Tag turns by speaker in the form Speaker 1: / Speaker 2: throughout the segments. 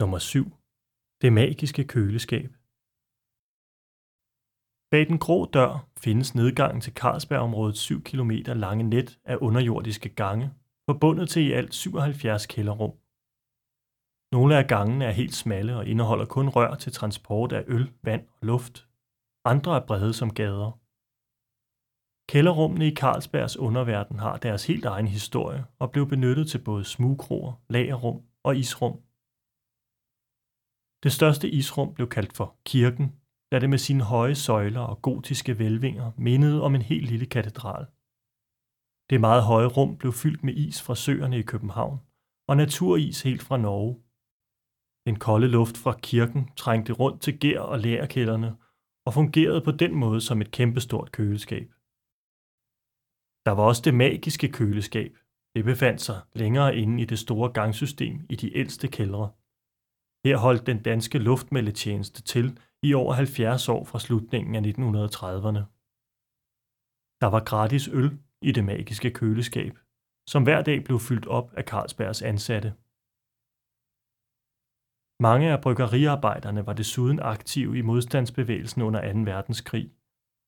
Speaker 1: Nummer 7. Det magiske køleskab. Bag den grå dør findes nedgangen til Carlsbergområdets 7 km lange net af underjordiske gange, forbundet til i alt 77 kælderrum. Nogle af gangene er helt smalle og indeholder kun rør til transport af øl, vand og luft. Andre er brede som gader. Kælderrummene i Carlsbergs underverden har deres helt egen historie og blev benyttet til både smugkroer, lagerrum og isrum. Det største isrum blev kaldt for kirken, da det med sine høje søjler og gotiske hvælvinger mindede om en helt lille katedral. Det meget høje rum blev fyldt med is fra søerne i København og naturis helt fra Norge. Den kolde luft fra kirken trængte rundt til gær- og lærkælderne og fungerede på den måde som et kæmpestort køleskab. Der var også det magiske køleskab. Det befandt sig længere inde i det store gangsystem i de ældste kældre. Her holdt den danske luftmeldetjeneste til i over 70 år fra slutningen af 1930'erne. Der var gratis øl i det magiske køleskab, som hver dag blev fyldt op af Carlsbergs ansatte. Mange af bryggeriarbejderne var desuden aktive i modstandsbevægelsen under 2. verdenskrig,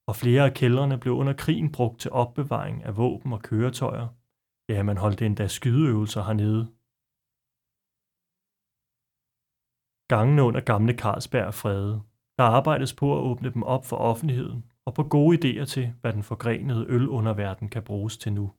Speaker 1: og flere af kældrene blev under krigen brugt til opbevaring af våben og køretøjer. Ja, man holdt endda skydeøvelser hernede. Gangene under gamle Carlsberg er frede. Der arbejdes på at åbne dem op for offentligheden og på gode idéer til, hvad den forgrenede ølunderverden kan bruges til nu.